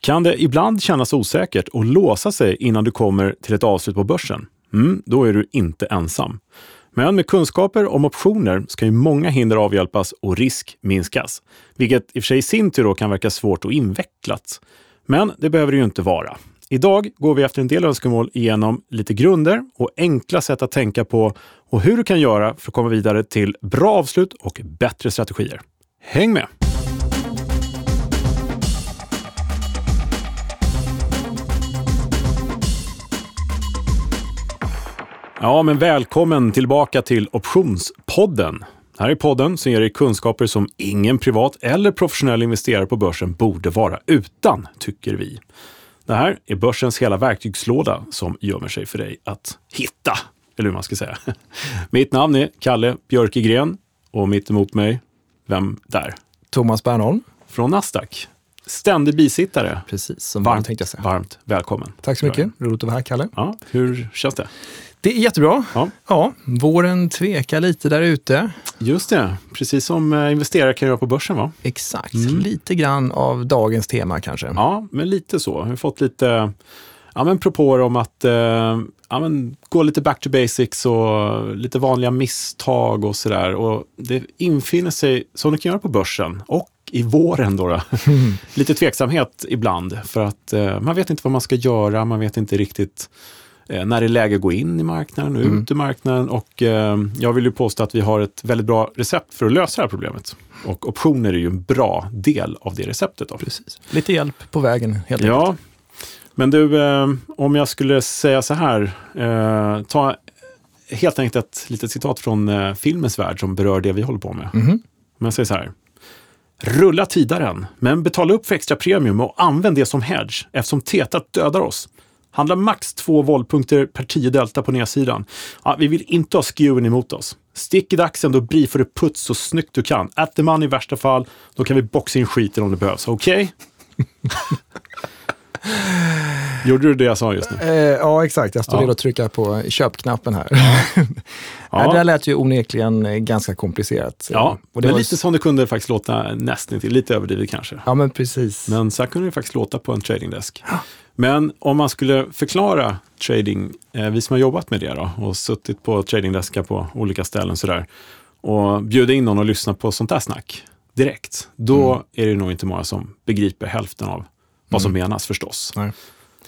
Kan det ibland kännas osäkert och låsa sig innan du kommer till ett avslut på börsen? Mm, då är du inte ensam. Men med kunskaper om optioner ska ju många hinder avhjälpas och risk minskas. Vilket i och för sig i sin tur kan verka svårt och invecklat. Men det behöver det ju inte vara. Idag går vi efter en del önskemål igenom lite grunder och enkla sätt att tänka på och hur du kan göra för att komma vidare till bra avslut och bättre strategier. Häng med! Ja, men välkommen tillbaka till Optionspodden. Här är podden som ger dig kunskaper som ingen privat eller professionell investerare på börsen borde vara utan, tycker vi. Det här är börsens hela verktygslåda som gömmer sig för dig att hitta, eller hur man ska säga. Mitt namn är Kalle Björkegren och mitt emot mig, vem där? Thomas Bernholm. Från Nasdaq. Ständig bisittare. Precis, som varmt, tänkte jag säga. Varmt välkommen. Tack så mycket. Roligt att vara här, Kalle. Ja, hur känns det? Det är jättebra. Ja. ja, våren tvekar lite där ute. Just det, precis som eh, investerare kan göra på börsen va? Exakt, lite grann av dagens tema kanske. Ja, men lite så. Vi har fått lite ja, men propåer om att eh, ja, men gå lite back to basics och lite vanliga misstag och sådär. Och det infinner sig, som det kan göra på börsen och i våren då, då lite tveksamhet ibland. För att eh, man vet inte vad man ska göra, man vet inte riktigt när det är läge att gå in i marknaden och ut ur marknaden. Och eh, jag vill ju påstå att vi har ett väldigt bra recept för att lösa det här problemet. Och optioner är ju en bra del av det receptet. Då. Precis. Lite hjälp på vägen helt Ja, enkelt. men du, eh, om jag skulle säga så här, eh, ta helt enkelt ett litet citat från eh, filmens värld som berör det vi håller på med. Mhm. Om jag säger så här. Rulla tidaren, men betala upp för extra premium och använd det som hedge eftersom tetat dödar oss. Handla max två vollpunkter per 10 delta på nedsidan. Ja, vi vill inte ha skewen emot oss. Stick i daxen, då briefar du puts så snyggt du kan. At the money i värsta fall, då kan vi boxa in skiten om det behövs. Okej? Gjorde du det jag sa just nu? Eh, ja, exakt. Jag står Ja. redo att trycka på köpknappen här. Ja. Ja. det där lät ju onekligen eh, ganska komplicerat. Ja, och det men var lite som det kunde faktiskt låta nästan till, lite överdrivet kanske. Ja, men precis. Men så här kunde det faktiskt låta på en tradingdesk. Men om man skulle förklara trading, eh, vi som har jobbat med det då, och suttit på tradingdeskar på olika ställen sådär, och bjuda in någon och lyssna på sånt där snack direkt, då Mm. är det nog inte många som begriper hälften av vad som menas förstås. Nej.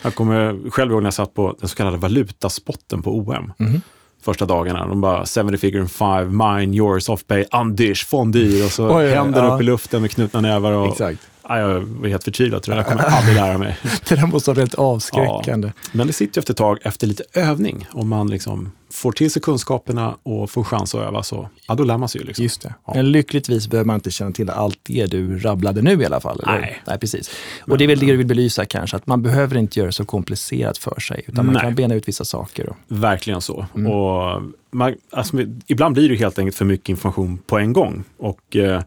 Jag kommer själv ihåg när jag satt på den så kallade valutaspotten på OM. Mhm. Första dagarna. De bara 70 figure in five, mine, yours, off pay, undish, fondyr. Och så oj, händerna ja. upp i luften med knutna nävar. Och, Exakt. Ja, jag var helt förtvivlad. tror jag. Där kommer jag aldrig lära mig. Det där måste vara väldigt avskräckande. Men det sitter ju efter ett tag, efter lite övning. Om man liksom får till sig kunskaperna och får chans att öva, så ja, då lär man sig ju. Liksom. Just det. Ja. Men lyckligtvis behöver man inte känna till allt det du rabblade nu i alla fall. Eller? Nej. Nej, precis. Och det är väl det du vill belysa kanske, att man behöver inte göra det så komplicerat för sig, utan man Nej. kan bena ut vissa saker. Och, Verkligen så. Mm. Och man, alltså, ibland blir det helt enkelt för mycket information på en gång. Och eh,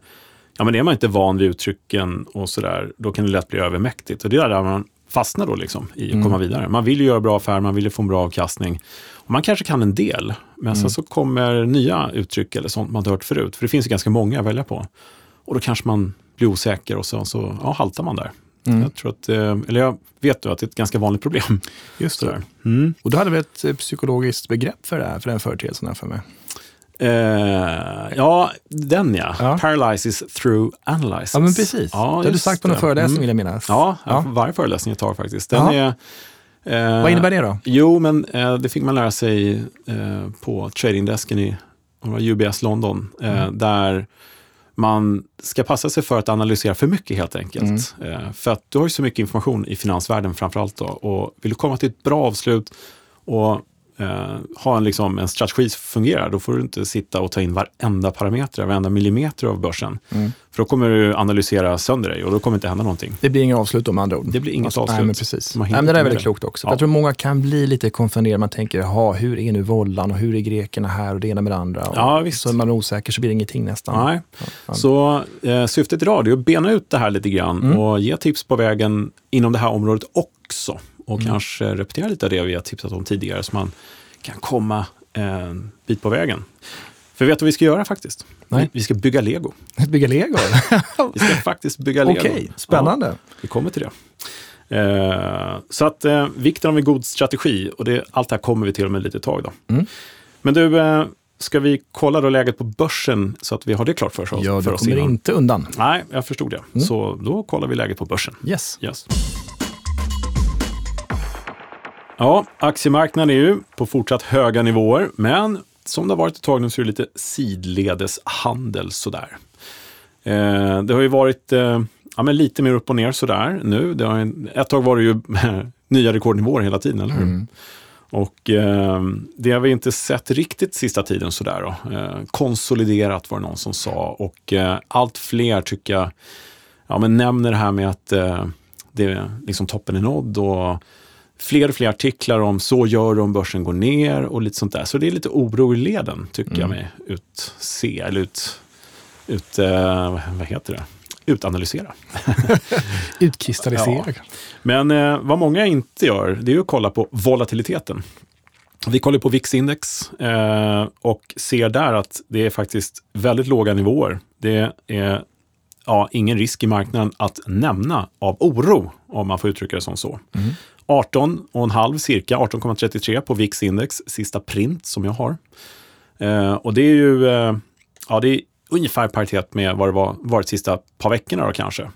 ja, men är man inte van vid uttrycken och sådär, då kan det lätt bli övermäktigt. Och det är där man fastnar då liksom, i att Mm. komma vidare. Man vill ju göra bra affärer, man vill ju få en bra avkastning. Och man kanske kan en del, men Mm. sen så kommer nya uttryck eller sånt man inte hört förut. För det finns ju ganska många att välja på. Och då kanske man blir osäker och så, så ja, haltar man där. Mm. Jag tror att, eh, eller jag vet då att det är ett ganska vanligt problem. Just Sådär. Mm. Och du hade väl ett eh, psykologiskt begrepp för det här, för den företeelsen här för mig? Eh, ja, den ja. Ja. Paralysis through analysis. Ja, men precis. Ja, det har du sagt på någon det. föreläsning Mm. vill jag minnas. Ja, Ja. varje föreläsning jag tar faktiskt. Den Ja. är, eh, Vad innebär det då? Jo, men eh, det fick man lära sig på tradingdesken i UBS London, Mm. där man ska passa sig för att analysera för mycket helt enkelt. Mm. För att du har ju så mycket information i finansvärlden framför allt. Då, och vill du komma till ett bra avslut och eh, ha en, liksom, en strategi som fungerar, då får du inte sitta och ta in varenda parameter, varenda millimeter av börsen. Mm. För då kommer du analysera sönder dig och då kommer inte hända någonting. Det blir inga avslut om andra ord. Det blir inget Alltså, avslut. Nej, men precis. Nej, men det där är väldigt klokt också. Ja. Jag tror många kan bli lite konfunderade. Man tänker, jaha, hur är nu vollan och hur är grekerna här och det ena med det andra. Och Ja, visst. Så är man osäker så blir det ingenting nästan. Nej. Ja. Så eh, syftet idag är att bena ut det här lite grann Mm. och ge tips på vägen inom det här området också. Och Mm. kanske repetera lite av det vi har tipsat om tidigare så man kan komma en bit på vägen. För vet du vad vi ska göra faktiskt? Nej. Vi, ska bygga lego. Bygga lego? Vi ska faktiskt bygga lego. Okej, spännande. Ja, vi kommer till det. Eh, så att eh, vikten av en god strategi, och det, allt det här kommer vi till om ett litet tag. Då. Mm. Men du, eh, ska vi kolla då läget på börsen så att vi har det klart för oss? Ja, du kommer innan? inte undan. Nej, jag förstod det. Så då kollar vi läget på börsen. Yes. Yes. Ja, aktiemarknaden är ju på fortsatt höga nivåer, men som det har varit ett tag nu så är det lite sidledeshandel sådär. Eh, det har ju varit eh, ja, men lite mer upp och ner sådär nu. Det har, ett tag var det ju nya rekordnivåer hela tiden, eller hur? Och eh, det har vi inte sett riktigt sista tiden sådär. Då. Eh, konsoliderat var det någon som sa och eh, allt fler tycker jag ja, men nämner det här med att eh, det, liksom toppen är nådd och fler och fler artiklar om så gör om börsen går ner och lite sånt där. Så det är lite oro i leden tycker jag mig utse, eller ut, ut eh, vad heter det? Utanalysera. Utkristallisera. Ja. Men eh, vad många inte gör, det är att kolla på volatiliteten. Vi kollar på VIX-index eh, och ser där att det är faktiskt väldigt låga nivåer. Det är ja, ingen risk i marknaden att nämna av oro, om man får uttrycka det som så. 18,5 cirka, 18,33 på VIX-index, sista print som jag har. Eh, och det är ju eh, ja, det är ungefär paritet med vad det var varit sista par veckorna då kanske.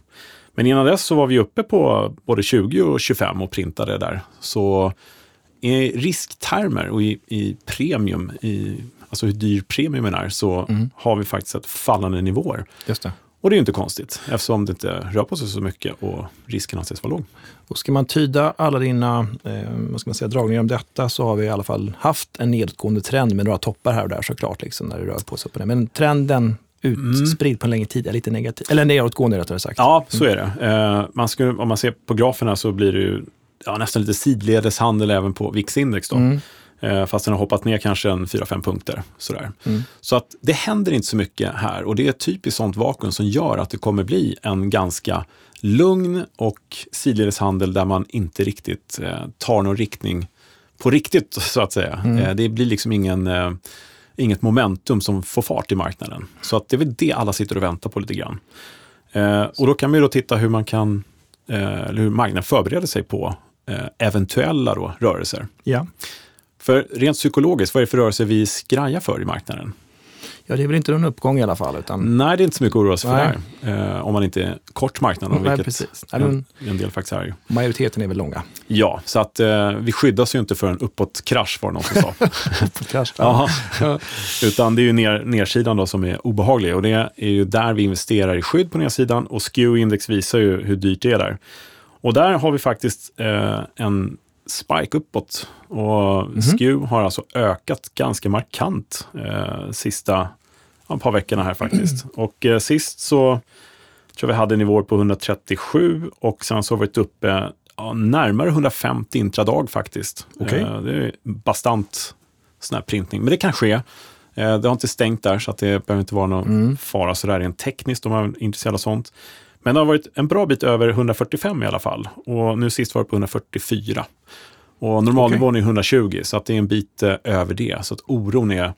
Men innan dess så var vi uppe på både 20 och 25 och printade där. Så i risktermer och i, i premium, i, alltså hur dyr premiumen är, så har vi faktiskt ett fallande nivåer. Just det. Och det är ju inte konstigt eftersom det inte rör på sig så mycket och risken anses vara låg. Och ska man tyda alla dina eh, vad ska man säga, dragningar om detta så har vi i alla fall haft en nedåtgående trend med några toppar här och där såklart, liksom, när det rör på sig upp och ner. Men trenden utspridd på en längre tid är lite negativ. Eller nedåtgående rättare sagt. Ja, så är det. Eh, man skulle, om man ser på graferna så blir det ju ja, nästan lite sidledeshandel även på VIX-index. Då. Mm. Eh, fast den har hoppat ner kanske en 4-5 punkter. Sådär. Mm. Så att det händer inte så mycket här och det är ett typiskt sånt vakuum som gör att det kommer bli en ganska lugn och sidledeshandel där man inte riktigt eh, tar någon riktning på riktigt, så att säga. Mm. Eh, det blir liksom ingen, eh, inget momentum som får fart i marknaden. Så att det är väl det alla sitter och väntar på lite grann. Eh, och då kan man ju då titta hur man kan, eh, eller hur marknaden förbereder sig på eventuella då, rörelser. Ja. För rent psykologiskt, vad är det för rörelser vi skrajar för i marknaden? ja, det är väl inte någon uppgång i alla fall. Utan, Nej, det är inte så mycket att oroa sig för där. Eh, om man inte är kort marknaden, Nej, vilket precis. Nej, en, men- en del faktiskt är. ju. Majoriteten är väl långa. Ja, så att eh, vi skyddas ju inte för en uppåtkrasch var det någon som sa. Kanske. Ja. Utan det är ju ner, nersidan då som är obehaglig och det är ju där vi investerar i skydd på nedsidan och SKEW-index visar ju hur dyrt det är där. Och där har vi faktiskt eh, en spike uppåt och SKEW har alltså ökat ganska markant eh, sista ja, par veckorna här faktiskt. Och eh, sist så tror jag vi hade nivåer på 137 och sen så har vi varit uppe ja, närmare 150 intradag faktiskt. Okej. Eh, det är bastant sån här printning, men det kan ske. Eh, det har inte stängt där så att det behöver inte vara någon fara sådär rent tekniskt om man är intresserad av sånt. Men det har varit en bra bit över 145 i alla fall och nu sist var det på 144. Och normalnivån är 120 så att det är en bit eh, över det. Så att oron är,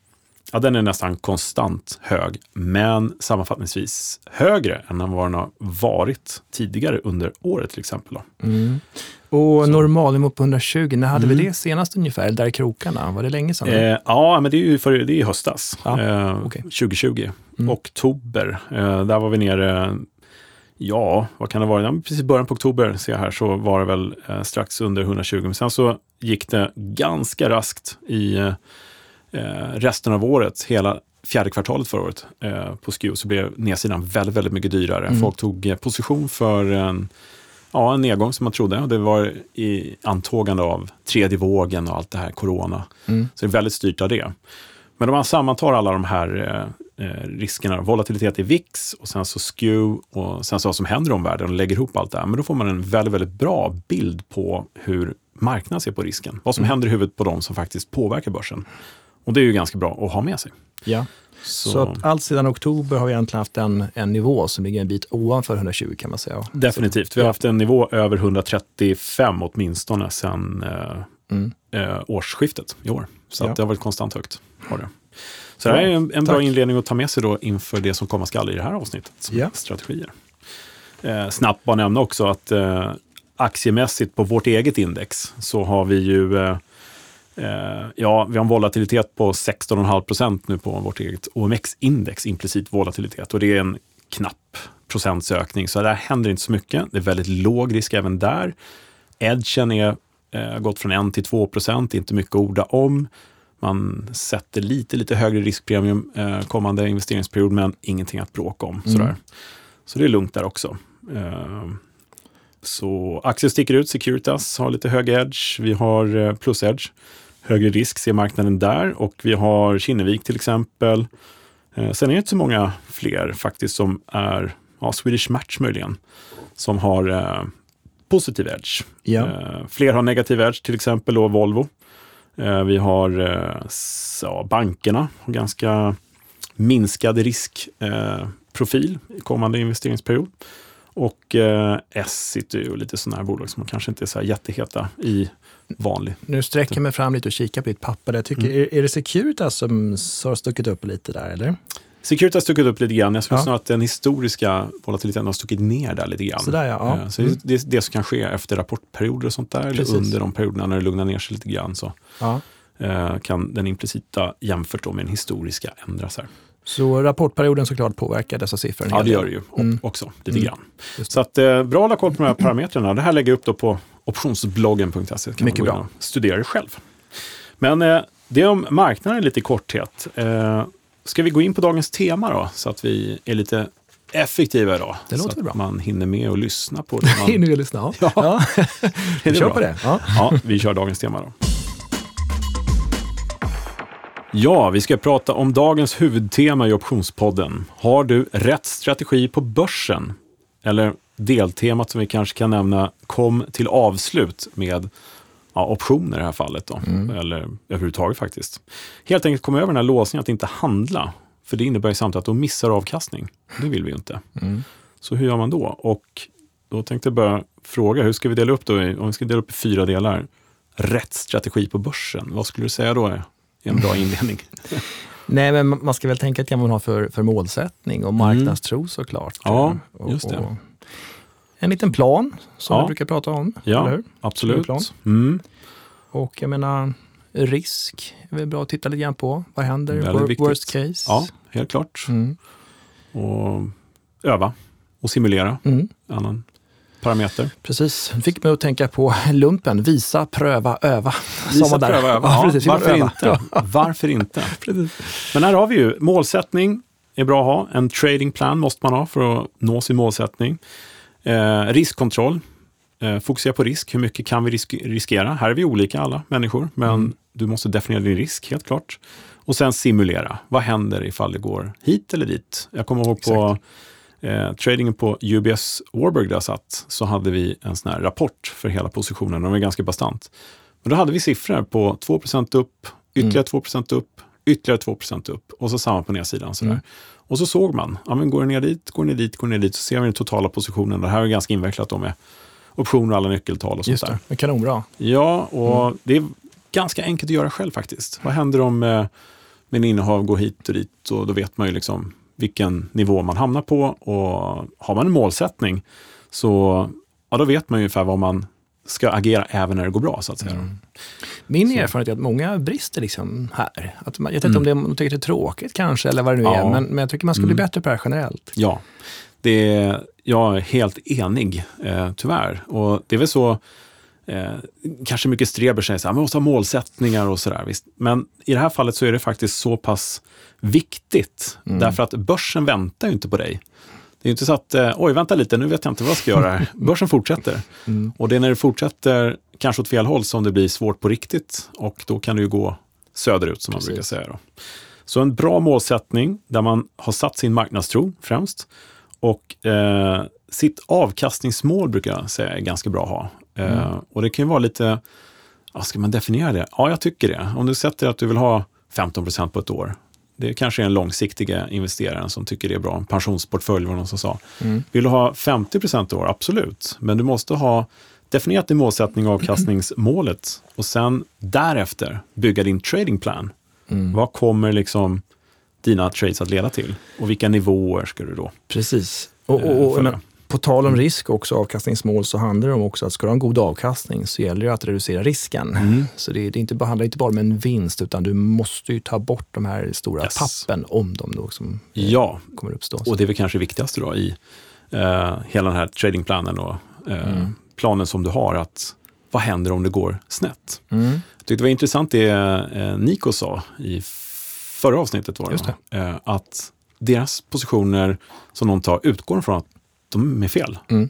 ja, den är nästan konstant hög, men sammanfattningsvis högre än vad den har varit tidigare under året till exempel. Då. Och normalnivå på 120, när hade vi det senast ungefär? Där i krokarna? Var det länge sedan? Eh, ja, men det är ju för, det är i höstas, Ja, eh, okej. 2020. Oktober, eh, där var vi nere, ja, vad kan det vara? Ja, precis i början på oktober ser jag här, så var det väl eh, strax under 120. Men sen så gick det ganska raskt i eh, resten av året, hela fjärde kvartalet förra året eh, på SKEW, så blev nedsidan väldigt, väldigt mycket dyrare. Folk tog eh, position för en, ja, en nedgång som man trodde. Och det var i antågande av tredje vågen och allt det här, corona. Så det är väldigt styrt av det. Men om man sammantar alla de här eh, riskerna, volatilitet i VIX och sen så SKEW och sen så vad som händer i omvärlden och lägger ihop allt det här, men då får man en väldigt, väldigt bra bild på hur marknaden ser på risken. Vad som händer i huvudet på de som faktiskt påverkar börsen. Och det är ju ganska bra att ha med sig. Ja. Så, Så att allt sedan oktober har vi egentligen haft en, en nivå som ligger en bit ovanför 120 kan man säga. definitivt. Vi har haft en nivå över 135 åtminstone sedan eh, Mm. eh, årsskiftet i år. Så Ja. det har varit konstant högt. Har det. Så det här är en, en bra inledning att ta med sig då inför det som komma skall i det här avsnittet. Som Ja. Strategier. Eh, snabbt bara nämna också att eh, aktiemässigt på vårt eget index så har vi ju eh, eh, ja, vi har en volatilitet på 16,5 procent nu på vårt eget OMX-index, implicit volatilitet. Och det är en knapp procentsökning, så där händer inte så mycket. Det är väldigt låg risk även där. Edgen är eh, gått från 1 till 2 procent, inte mycket att orda om. Man sätter lite, lite högre riskpremium eh, kommande investeringsperiod, men ingenting att bråka om. Mm. Sådär. Så det är lugnt där också. Eh, så aktier sticker ut, Securitas har lite hög edge, vi har eh, plus edge, högre risk ser marknaden där och vi har Kinnevik till exempel. Eh, sen är det inte så många fler faktiskt som är, ja, Swedish Match möjligen, som har eh, positiv edge. Ja. Eh, fler har negativ edge, till exempel då Volvo. Eh, vi har eh, ja, bankerna, har ganska minskad riskprofil i kommande investeringsperiod. Och eh, Essity och lite sådana här bolag som kanske inte är så här jätteheta i vanlig. Nu sträcker jag mig fram lite och kikar på ditt papper. Jag tycker, Mm. är det Securitas som har stuckit upp lite där, eller? Security har stuckit upp lite grann. Jag skulle Ja. snarare att den historiska volatiliteten har stuckit ner där lite grann. Sådär ja. ja. Eh, Så Mm. det är det som kan ske efter rapportperioder och sånt där. Eller Precis. under de perioderna när det lugnar ner sig lite grann. Så ja. eh, kan den implicita jämfört med den historiska ändras här. Så rapportperioden såklart påverkar dessa siffror. Ja, det gör det ju Mm. också lite Mm. grann. Så att, eh, bra att hålla koll på de här parametrarna. Det här lägger jag upp då på optionsbloggen.se. Kan Mycket bra. studera det själv. Men eh, det om marknaden lite i korthet. Eh, ska vi gå in på dagens tema då? Så att vi är lite effektiva idag. Det låter så väl bra. att man hinner med och lyssna på det. Man... Hinner vi lyssna? Ja. Ja. ja. Vi kör bra? på det. Ja. Ja, vi kör dagens tema då. Ja, vi ska prata om dagens huvudtema i Optionspodden. Har du rätt strategi på börsen? Eller deltemat som vi kanske kan nämna, kom till avslut med ja, optioner i det här fallet. Då. Eller överhuvudtaget faktiskt. Helt enkelt komma över den här låsningen att inte handla. För det innebär ju samtidigt att då missar avkastning. Det vill vi ju inte. Mm. Så hur gör man då? Och då tänkte jag börja fråga, hur ska vi dela upp då? Om vi ska dela upp i fyra delar. Rätt strategi på börsen. Vad skulle du säga då är en bra inledning? Nej, men man ska väl tänka till vad man har för, för målsättning och marknadstro såklart. Mm. Ja, Och- just det. och en liten plan som Ja. vi brukar prata om. Ja. Eller hur? Absolut. Mm. Och jag menar, risk är väl bra att titta lite grann på. Vad händer? Wor-. Worst case. Ja, helt klart. Mm. Och öva och simulera. Mm. Annan parameter. Precis. Det fick mig att tänka på lumpen. Visa, pröva, öva. Sa Visa, pröva, öva. Ja, precis. Varför öva. inte? Varför inte? Men här har vi ju målsättning. är bra att ha. En trading plan måste man ha för att nå sin målsättning. Eh, riskkontroll. Eh, fokusera på risk. Hur mycket kan vi risk riskera? Här är vi olika alla människor, men Mm. du måste definiera din risk helt klart. Och sen simulera. Vad händer ifall det går hit eller dit? Jag kommer ihåg på eh, tradingen på UBS Warburg där jag satt, så hade vi en sån här rapport för hela positionen. Den var ganska bastant. Men då hade vi siffror på 2% upp, ytterligare 2% upp, ytterligare 2% upp och så samma på nedsidan. Sådär. Mm. Och så såg man, ja, men går det ner dit, går det ner dit, går det ner dit, så ser vi den totala positionen. Det här är ganska invecklat då med optioner och alla nyckeltal och sånt Just där. det, men kanonbra. Ja, och det är ganska enkelt att göra själv faktiskt. Vad händer om eh, min innehav går hit och dit och då vet man ju liksom vilken nivå man hamnar på och har man en målsättning så ja, då vet man ju ungefär vad man ska agera även när det går bra så att säga. Mm. Min Så. erfarenhet är att många brister liksom här. Att man, jag vet inte Mm. om det, de tycker det är tråkigt kanske, eller vad det nu Ja. är, men, men jag tycker man ska bli Mm. bättre på det här generellt. Ja, det är, jag är helt enig eh, tyvärr. Och det är väl så, eh, kanske mycket streber säger så här, man måste ha målsättningar och sådär. Visst. Men i det här fallet så är det faktiskt så pass viktigt. Mm. Därför att börsen väntar ju inte på dig. Det är inte så att, eh, oj vänta lite, nu vet jag inte vad jag ska göra här. Börsen fortsätter. Mm. Och det är när det fortsätter, kanske åt fel håll, som det blir svårt på riktigt. Och då kan det ju gå söderut, som man Precis. brukar säga. Då. Så en bra målsättning där man har satt sin marknadstro främst. Och eh, sitt avkastningsmål brukar jag säga är ganska bra att ha. Eh, Mm. Och det kan ju vara lite, ja, ska man definiera det? Ja, jag tycker det. Om du sätter att du vill ha 15% på ett år. Det kanske är en långsiktiga investeraren som tycker det är bra. En pensionsportfölj var någon som sa. Mm. Vill du ha 50 i år? Absolut. Men du måste ha definierat din målsättning och avkastningsmålet och sen därefter bygga din trading plan. Mm. Vad kommer liksom dina trades att leda till? Och vilka nivåer ska du då Precis. Och, eh, och, och, men, på tal om risk och också avkastningsmål så handlar det om också att ska du ha en god avkastning så gäller det att reducera risken. Mm. Så det, det inte, handlar inte bara om en vinst utan du måste ju ta bort de här stora Yes. tappen om de då som Ja, kommer uppstå. och det är väl kanske det viktigaste då i eh, hela den här tradingplanen och eh, Mm. planen som du har. att Vad händer om det går snett? Mm. Jag tyckte det var intressant det eh, Nico sa i förra avsnittet. Var det, va? Eh, att deras positioner som de tar utgår från att de är fel. Mm.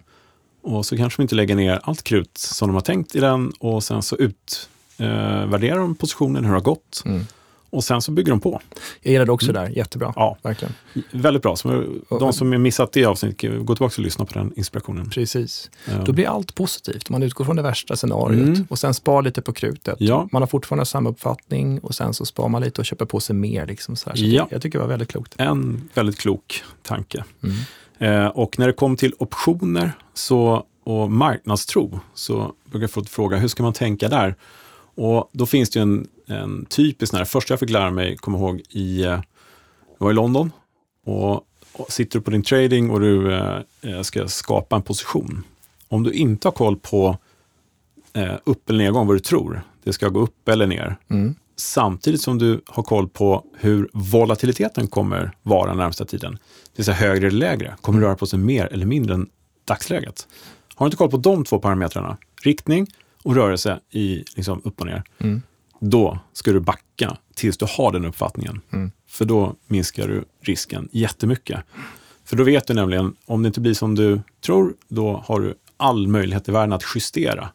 Och så kanske de inte lägger ner allt krut som de har tänkt i den och sen så utvärderar de positionen, hur det har gått. Mm. Och sen så bygger de på. Jag gillade också det där, jättebra. Mm. Ja. Verkligen. Väldigt bra. De som har missat det avsnittet, gå tillbaka och lyssna på den inspirationen. Precis. Då blir allt positivt. Man utgår från det värsta scenariot Mm. och sen spar lite på krutet. Ja. Man har fortfarande samma uppfattning och sen så spar man lite och köper på sig mer. Liksom så här. Så Ja. det, jag tycker det var väldigt klokt. En väldigt klok tanke. Eh, och när det kom till optioner så, och marknadstro så brukar jag få fråga hur ska man tänka där? Och då finns det ju en, en typisk, när första jag fick lära mig, kommer ihåg, i, jag var i London och, och sitter du på din trading och du eh, eh, ska skapa en position. Om du inte har koll på eh, upp eller nedgång, vad du tror, det ska gå upp eller ner, Mm samtidigt som du har koll på hur volatiliteten kommer vara närmsta tiden. Det vill säga högre eller lägre. Kommer det röra på sig mer eller mindre än dagsläget? Har du inte koll på de två parametrarna, riktning och rörelse i liksom upp och ner, Mm. då ska du backa tills du har den uppfattningen. Mm. För då minskar du risken jättemycket. För då vet du nämligen, om det inte blir som du tror, då har du all möjlighet i världen att justera.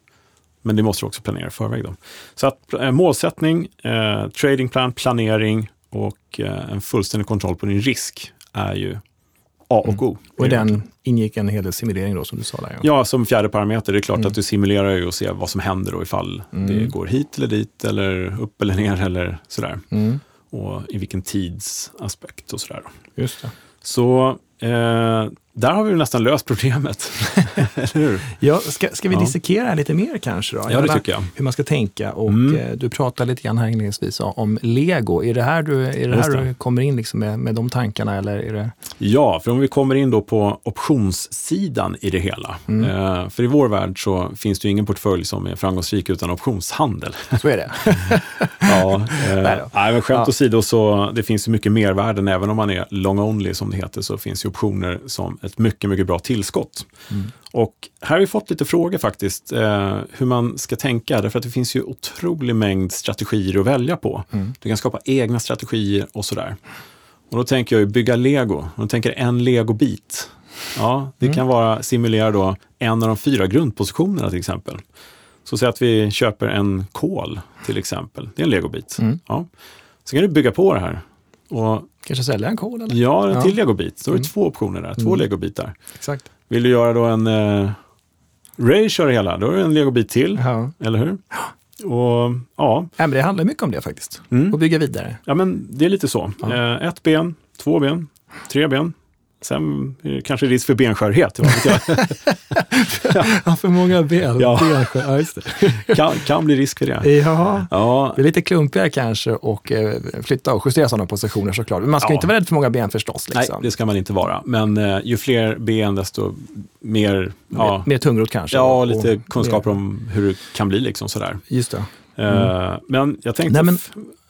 Men det måste du också planera i förväg. Då. Så att eh, målsättning, eh, tradingplan, planering och eh, en fullständig kontroll på din risk är ju A och O. Och i den ingick en hel del simulering då som du sa där. Ja. Ja, som fjärde parameter. Det är klart Mm. att du simulerar ju och ser vad som händer då ifall Mm. det går hit eller dit eller upp eller ner eller sådär. Mm. Och i vilken tidsaspekt och sådär. Just det. Så eh, där har vi nästan löst problemet. eller hur? Ja, ska, ska vi Ja. dissekera lite mer kanske? Då? Ja, det tycker jag. Hur man ska tänka. Och Mm. eh, Du pratade lite grann här inledningsvis om lego. Är det här du, är det här det. du kommer in liksom med, med de tankarna? Eller är det... Ja, för om vi kommer in då på optionssidan i det hela. Mm. Eh, för i vår värld så finns det ju ingen portfölj som är framgångsrik utan optionshandel. Så är det. Ja, eh, Nej men skämt Ja. åsido så det finns ju mycket mervärden. Även om man är long only som det heter så finns ju optioner som ett mycket, mycket bra tillskott. Mm. Och här har vi fått lite frågor faktiskt, eh, hur man ska tänka. Därför att det finns ju otrolig mängd strategier att välja på. Mm. Du kan skapa egna strategier och sådär. Och då tänker jag ju bygga lego. Och då tänker en legobit. Ja, det Mm. kan vara simulera då en av de fyra grundpositionerna till exempel. Så säg att vi köper en kol till exempel. Det är en legobit. Mm. Ja. Så kan du bygga på det här. Och Kanske sälja en kol? Eller? ja, en Ja. till legobit. Så har du Mm. två optioner där, två Mm. legobitar. Exakt. Vill du göra då en eh, Ray kör hela, då är det en legobit till, Ja. eller hur? Och ja, men det handlar mycket om det faktiskt. mm. Och bygga vidare. ja men det är lite så. Ja. Eh, ett ben, två ben, tre ben. Sen är det kanske risk för benskörhet. vad vet jag. Ja, för många ben. Ja. Benskär. Ja, kan, kan bli risk för det. Ja, Ja, det är lite klumpigare kanske och eh, flytta och justera sådana positioner såklart. Men man ska Ja. inte vara rädd för många ben förstås. nej, Liksom. det ska man inte vara. Men eh, ju fler ben, desto mer, ja, Mer, mer tungrot kanske. ja och- lite kunskaper mer- om hur det kan bli. Liksom sådär. Just det. Eh, men jag tänkte... Nej, men-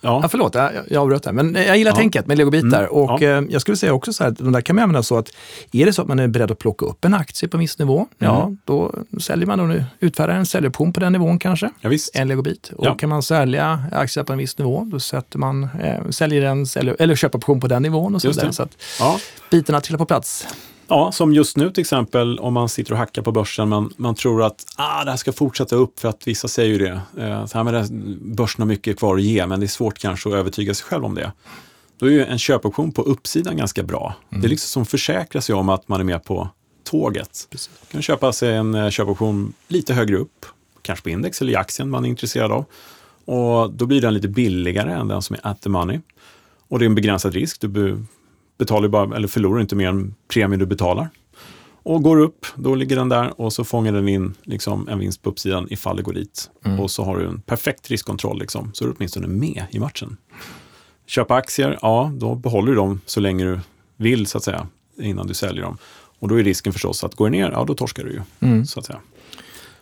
ja. Ja, förlåt, jag, jag avbröt där. Men jag gillar Ja. tänket med legobitar. Mm, Och ja. eh, jag skulle säga också så här, de där kan man använda så att är det så att man är beredd att plocka upp en aktie på en viss nivå, ja, Mm. då säljer man och utfärdar en säljoption på den nivån kanske. Ja, visst. En legobit. Och Ja. kan man sälja aktier på en viss nivå, då sätter man, eh, säljer den, säljer, eller köper option på den nivån och så vidare. Så att Ja. bitarna trillar på plats. Ja, som just nu till exempel om man sitter och hackar på börsen, men man tror att ah, det här ska fortsätta upp för att vissa säger ju det. Eh, så här, men det börsen har mycket kvar att ge, men det är svårt kanske att övertyga sig själv om det. Då är ju en köpoption på uppsidan ganska bra. Mm. Det är liksom som försäkrar sig om att man är med på tåget. Precis. Man kan köpa sig en eh, köpoption lite högre upp, kanske på index eller i aktien man är intresserad av. Och då blir den lite billigare än den som är at the money. Och det är en begränsad risk. Du betalar bara, eller förlorar inte mer än premien du betalar. Och går upp, då ligger den där och så fångar den in liksom en vinst på uppsidan ifall det går dit. Mm. Och så har du en perfekt riskkontroll, liksom, så är du åtminstone med i matchen. Köpa aktier, ja, då behåller du dem så länge du vill, så att säga, innan du säljer dem. Och då är risken förstås att går det ner, ja då torskar du ju. Mm. Så, att säga.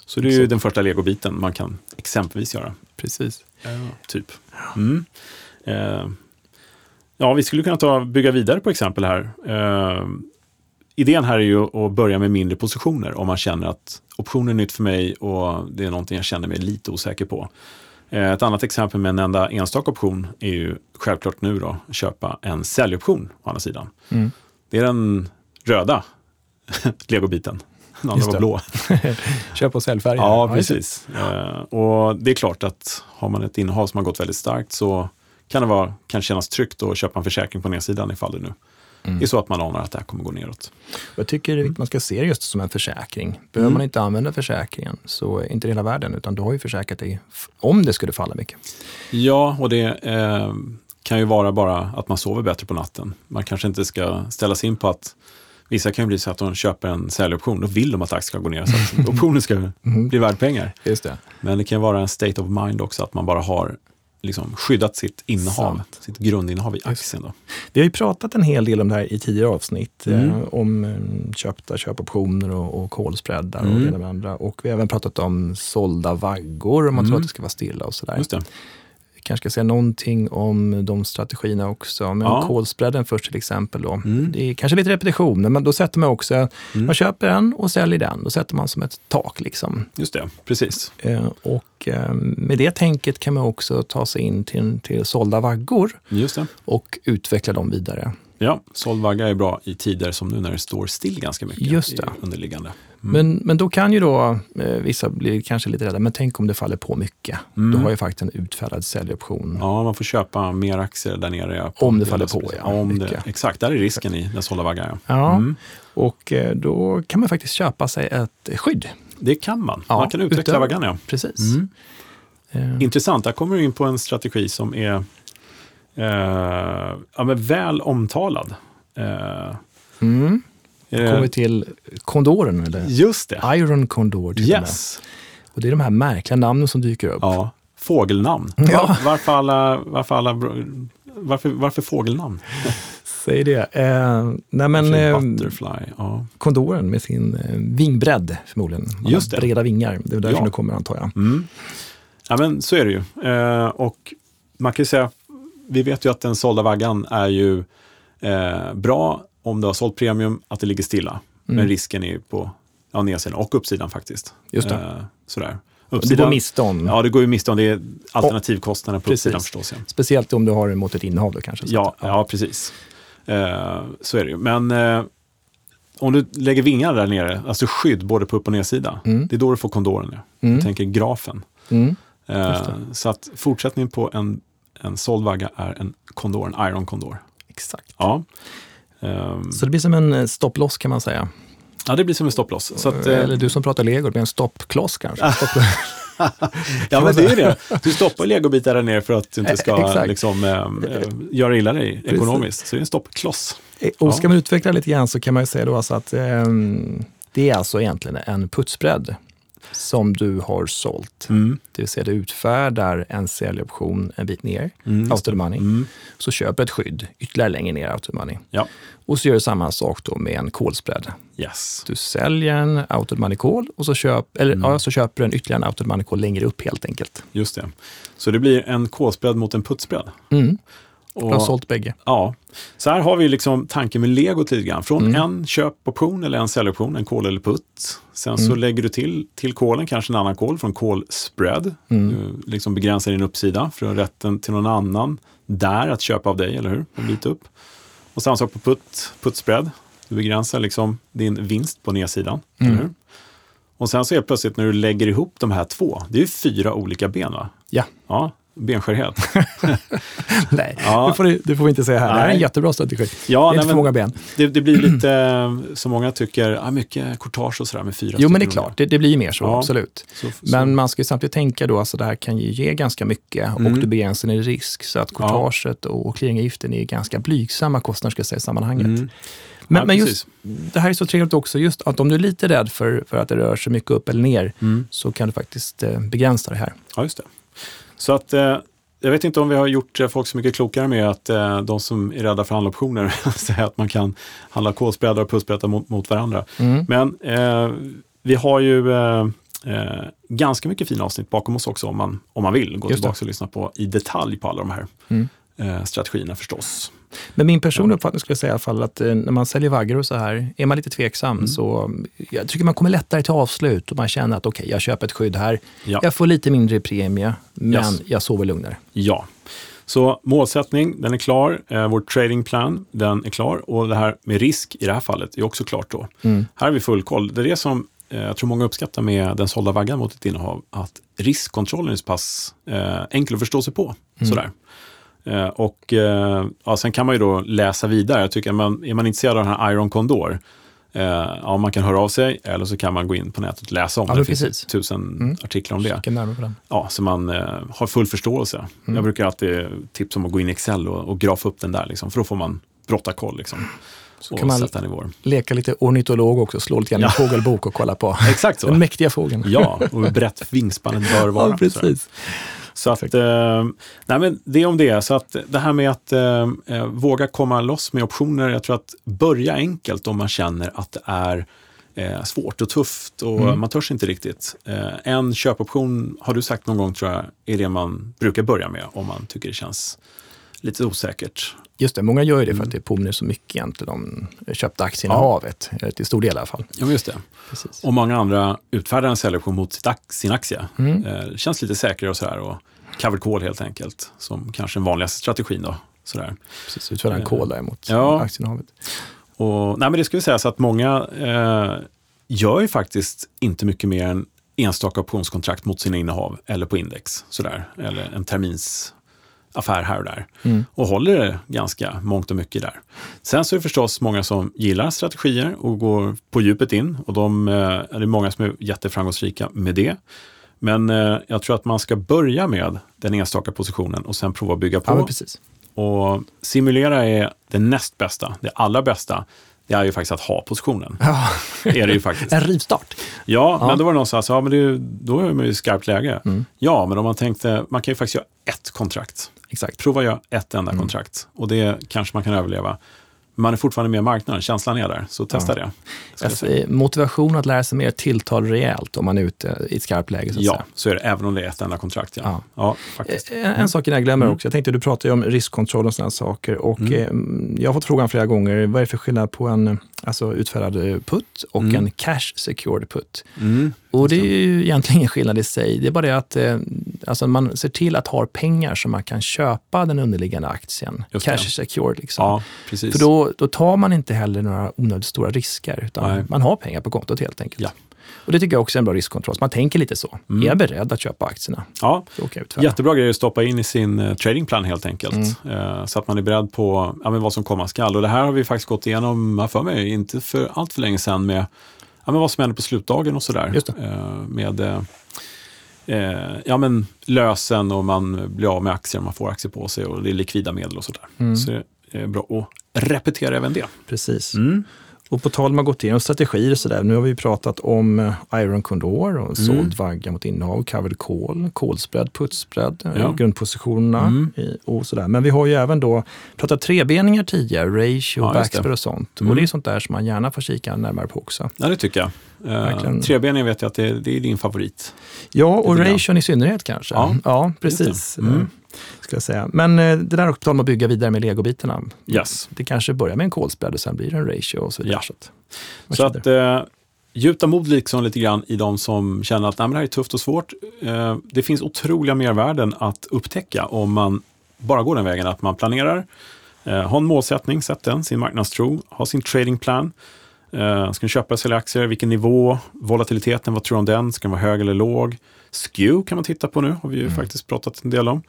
så det är ju den första legobiten man kan exempelvis göra. Precis. Typ. Mm. Eh, ja, vi skulle kunna ta, bygga vidare på exempel här. Eh, idén här är ju att börja med mindre positioner om man känner att optionen är nytt för mig och det är någonting jag känner mig lite osäker på. Eh, ett annat exempel med en enda enstaka option är ju självklart nu då köpa en säljoption å andra sidan. Mm. Det är den röda legobiten. Den andra var blå. Köp och säljfärger. Ja, precis. Eh, och det är klart att har man ett innehav som har gått väldigt starkt så kan det vara, kan kännas tryggt att köpa en försäkring på nedsidan ifall det nu Mm. är så att man anar att det här kommer gå neråt. Jag tycker att man ska se det just som en försäkring. Behöver Mm. man inte använda försäkringen så är inte det hela världen, utan du har ju försäkrat dig om det skulle falla mycket. Ja, och det eh, kan ju vara bara att man sover bättre på natten. Man kanske inte ska ställa sig in på att Vissa kan ju bli så att de köper en säljoption, då vill de att aktien ska gå ner så att optionen ska bli värd pengar. Just det. Men det kan vara en state of mind också, att man bara har liksom skyddat sitt innehav, Sant. sitt grundinnehav i aktien. Då. Vi har ju pratat en hel del om det här i tidigare avsnitt. Mm. Eh, om eh, köpta köpoptioner och, och callspreadar och Mm. det ena med andra. Och vi har även pratat om sålda vaggor om man Mm. tror att det ska vara stilla och sådär. Just det. Kanske ska säga någonting om de strategierna också. Men Ja. callspreaden först till exempel. Då. Mm. Det är kanske lite repetition, men då sätter man också, Mm. man köper en och säljer den. Då sätter man som ett tak. liksom. Just det, precis. Eh, Och eh, med det tänket kan man också ta sig in till, till sålda vaggor och utveckla dem vidare. Ja, såld vagga är bra i tider som nu när det står still ganska mycket Just det. underliggande. Men, men då kan ju då eh, vissa bli kanske lite rädda, men tänk om det faller på mycket. Mm. Då har jag faktiskt en utfärdad säljoption. Ja, man får köpa mer aktier där nere. ja, Om det faller på, ja. Om det, exakt, där är risken i den sålda vaggan. Ja. Ja, Mm. och eh, då kan man faktiskt köpa sig ett skydd. Det kan man. Man kan utveckla utöver- vaggan, ja. Precis. Mm. Eh, Intressant, där kommer du in på en strategi som är eh, ja, väl omtalad. Eh, Mm. Kommer vi det, till kondoren, eller? just det, Iron Condor till och med. yes. Och det är de här märkliga namnen som dyker upp. Ja, fågelnamn. Ja. Var, varför, alla, varför, alla, varför, varför fågelnamn? Säg det. Eh, nej men, eh, Butterfly, ja. kondoren med sin eh, vingbredd förmodligen. Man Just det. breda vingar. Det är därifrån Ja. det kommer antar jag. Mm. Ja, men så är det ju. Eh, och man kan ju säga, vi vet ju att den sålda vaggan är ju eh, bra om du har sålt premium, att det ligger stilla. Men Mm. risken är ju på ja, nedsidan och uppsidan faktiskt. Just det. Eh, sådär. Du går miste om, Ja, det går ju miste om. Det är alternativkostnaden på Precis. uppsidan förstås. Ja, speciellt om du har det mot ett innehav då kanske. Ja, att- ja precis. Eh, så är det ju. Men eh, om du lägger vingar där nere, alltså skydd både på upp och nedsida, Mm. det är då du får kondoren. Ja. Mm. Jag tänker grafen. Mm. Eh, så att fortsättningen på en, en såld vagga är en kondor, en iron kondor. Exakt. Ja. Ehm, Så det blir som en eh, stopploss kan man säga. ja, det blir som en stopploss. Så att, eh, Eller du som pratar lego, det blir en stoppkloss kanske. Stopp. ja, men det är det. Du stoppar legobitar där nere för att du inte Eh, ska liksom, eh, göra illa dig ekonomiskt. Så det är en stoppkloss. Och ska man utveckla lite grann så kan man ju säga då alltså att ehm, det är alltså egentligen en putsbredd som du har sålt. Mm. Det vill säga du utfärdar en säljoption en bit ner, Mm. out of the money. Mm. Så köper ett skydd ytterligare längre ner, out of the money. Ja. Och så gör du samma sak då med en callspread. Yes. Du säljer en out of the money call och så, köp, eller, Mm. ja, så köper du en ytterligare en out of the money call längre upp helt enkelt. Just det. Så det blir en kolspread mot en putsbredd. Mm. Du har Och, sålt bägge. ja. Så här har vi liksom tanken med legot lite grann. Från Mm. en köpoption eller en säljoption, en kol eller putt. Sen så Mm. lägger du till, till kolen kanske en annan kol från kol spread. Mm. Du liksom begränsar din uppsida från rätten till någon annan där att köpa av dig, eller hur? En bit upp. Och samma sak på putt, putt spread. Du begränsar liksom din vinst på nedsidan, Mm. eller hur? Och sen så helt plötsligt när du lägger ihop de här två, det är ju fyra olika ben va? Ja. Ja, benskörhet. Nej, Ja. det, får, du- det får vi inte säga här. Det här är en Nej. jättebra strategi. Ja, det är nej, inte för många ben. det, det blir lite, eh, som många tycker, ah, mycket courtage och sådär med fyra Jo, men det är klart. Det, det blir ju mer så, Ja. absolut. Så, så, Men man ska ju samtidigt tänka då, alltså det här kan ju ge ganska mycket Mm. och du begränsar din risk. Så att courtaget och clearingavgiften är ganska blygsamma kostnader ska jag säga, i sammanhanget. Mm. Men, Ja, men just det här är så trevligt också, just att om du är lite rädd för, för att det rör sig mycket upp eller ner, Mm. så kan du faktiskt eh, begränsa det här. Ja, just det. Så att eh, jag vet inte om vi har gjort eh, folk så mycket klokare med att eh, de som är rädda för handelsoptioner säger att man kan handla kolspreadar och pussbreddar mot, mot varandra. Mm. Men vi har ju eh, ganska mycket fina avsnitt bakom oss också om man, om man vill gå Just tillbaka och lyssna på i detalj på alla de här Mm. eh, strategierna förstås. Men min personliga uppfattning skulle jag säga i alla fall att eh, när man säljer vaggar och så här, är man lite tveksam Mm. så jag tycker man kommer lättare till avslut och man känner att okej, jag köper ett skydd här. Ja. Jag får lite mindre premie, men Yes. jag sover lugnare. Ja. Så målsättning, den är klar. Eh, vår trading plan, den är klar. Och det här med risk i det här fallet är också klart då. Mm. Här har vi full koll. Det är det som eh, jag tror många uppskattar med den sålda vaggan mot ett innehav. Att riskkontrollen är så pass eh, enkel att förstå sig på. Sådär. Eh, och eh, ja, sen kan man ju då läsa vidare. Jag tycker, är man, är man intresserad av den här Iron Condor, eh, ja, man kan höra av sig eller så kan man gå in på nätet och läsa om Ja, det. Det finns precis. tusen artiklar om det. Ja, så man har full förståelse. Mm. Jag brukar alltid tipsa om att gå in i Excel och, och grafa upp den där, liksom, för då får man brottarkoll. Liksom, och kan man-. Leka lite ornitolog också, slå lite grann i en fågelbok och kolla på Exakt så. den mäktiga fågeln. Ja, och hur brett vingspannet bör vara. ja precis. Så att, eh, nej men det är om det. Så att det här med att eh, eh, våga komma loss med optioner, jag tror att börja enkelt om man känner att det är eh, svårt och tufft och Mm. man törs inte riktigt. Eh, en köpoption, har du sagt någon gång tror jag, är det man brukar börja med om man tycker det känns lite osäkert. Just det, många gör ju det för Mm. att det påminner så mycket egentligen om köpta aktieinnehavet, ja. till stor del i alla fall. Ja, just det. Precis. Och många andra utfärdar en säljoption mot sin aktie. Mm. Eh, känns lite säkrare och sådär. Och covered call helt enkelt, som kanske den vanligaste strategin. Då, sådär. Precis, utfärda en kol däremot, Ja. aktieinnehavet. Och, nej, men det ska vi säga så att många eh, gör ju faktiskt inte mycket mer än enstaka optionskontrakt mot sina innehav eller på index. Sådär. Eller en termins affär här och där. Mm. Och håller det ganska mångt och mycket där. Sen så är det förstås många som gillar strategier och går på djupet in. Och de, eh, det är många som är jätteframgångsrika med det. Men eh, jag tror att man ska börja med den enstaka positionen och sen prova att bygga på. Ja. Och simulera är det näst bästa, det allra bästa. Det är ju faktiskt att ha positionen. Ja. är det ju faktiskt. En rivstart. Ja, Ja. men då var det någon som sa, ja, men det, då är man ju i skarpt läge. Mm. Ja, men om man tänkte, man kan ju faktiskt göra ett kontrakt. Exakt. Prova att göra ett enda Mm. kontrakt. Och det kanske man kan överleva. Man är fortfarande med i marknaden, känslan är där. Så testa det. ska jag Alltså, motivation att lära sig mer tilltal rejält om man är ute i ett skarpt läge. Så Ja, säga. så är det även om det är ett enda kontrakt. Ja, Ja. ja. faktiskt. En, en sak innan jag glömmer Mm. också. Jag tänkte du pratade ju om riskkontroll och sådana saker. Och, Mm. eh, jag har fått frågan flera gånger, vad är det för skillnad på en alltså, utfärdad eh, put och Mm. en cash secured put? Och det är ju egentligen ingen skillnad i sig. Det är bara det att eh, alltså man ser till att ha pengar så man kan köpa den underliggande aktien. Just. Cash secured liksom. Ja, precis. För då, då tar man inte heller några onödigt stora risker, utan Nej. man har pengar på kontot helt enkelt. Ja. Och det tycker jag också är en bra riskkontroll. Så man tänker lite så. Mm. Är jag beredd att köpa aktierna? ja. Jättebra grej att stoppa in i sin eh, tradingplan helt enkelt. Mm. Eh, så att man är beredd på ja, vad som komma skall. Och det här har vi faktiskt gått igenom, jag för mig, inte för allt för länge sedan med ja, men vad som händer på slutdagen och sådär. Eh, med eh, eh, ja, men lösen och man blir av med aktier, man får aktier på sig och det är likvida medel och sådär. Mm. Så det är bra att repetera även det. Precis. Mm. Och på tal om att gått igenom strategier och sådär. Nu har vi pratat om eh, Iron Condor och Mm. såld vagga mot innehav, covered call, callspread, putspread, eh, Ja. grundpositionerna Mm. och sådär. Men vi har ju även då pratat trebeningar tidigare, ratio, Ja, backspred och sånt. Mm. Och det är sånt där som man gärna får kika närmare på också. Ja, det tycker jag. Eh, Verkligen. Trebeningen vet jag att det, det är din favorit. Ja, och ration i synnerhet kanske. Ja, ja precis. Mm. Eh, Ska jag säga. Men eh, det där också på tal om att bygga vidare med legobitarna. Yes. Det kanske börjar med en callspread och sen blir det en ratio och så vidare. Ja. Så Så att eh, gjuta mod liksom lite grann i de som känner att Nej, det här är tufft och svårt. Eh, det finns otroliga mervärden att upptäcka om man bara går den vägen att man planerar, eh, har en målsättning, sätt den, sin marknadstro, ha sin tradingplan. Eh, ska ni köpa eller sälja aktier? Vilken nivå? Volatiliteten, vad tror du om den? Ska den vara hög eller låg? Skew kan man titta på nu, har vi ju faktiskt pratat en del om.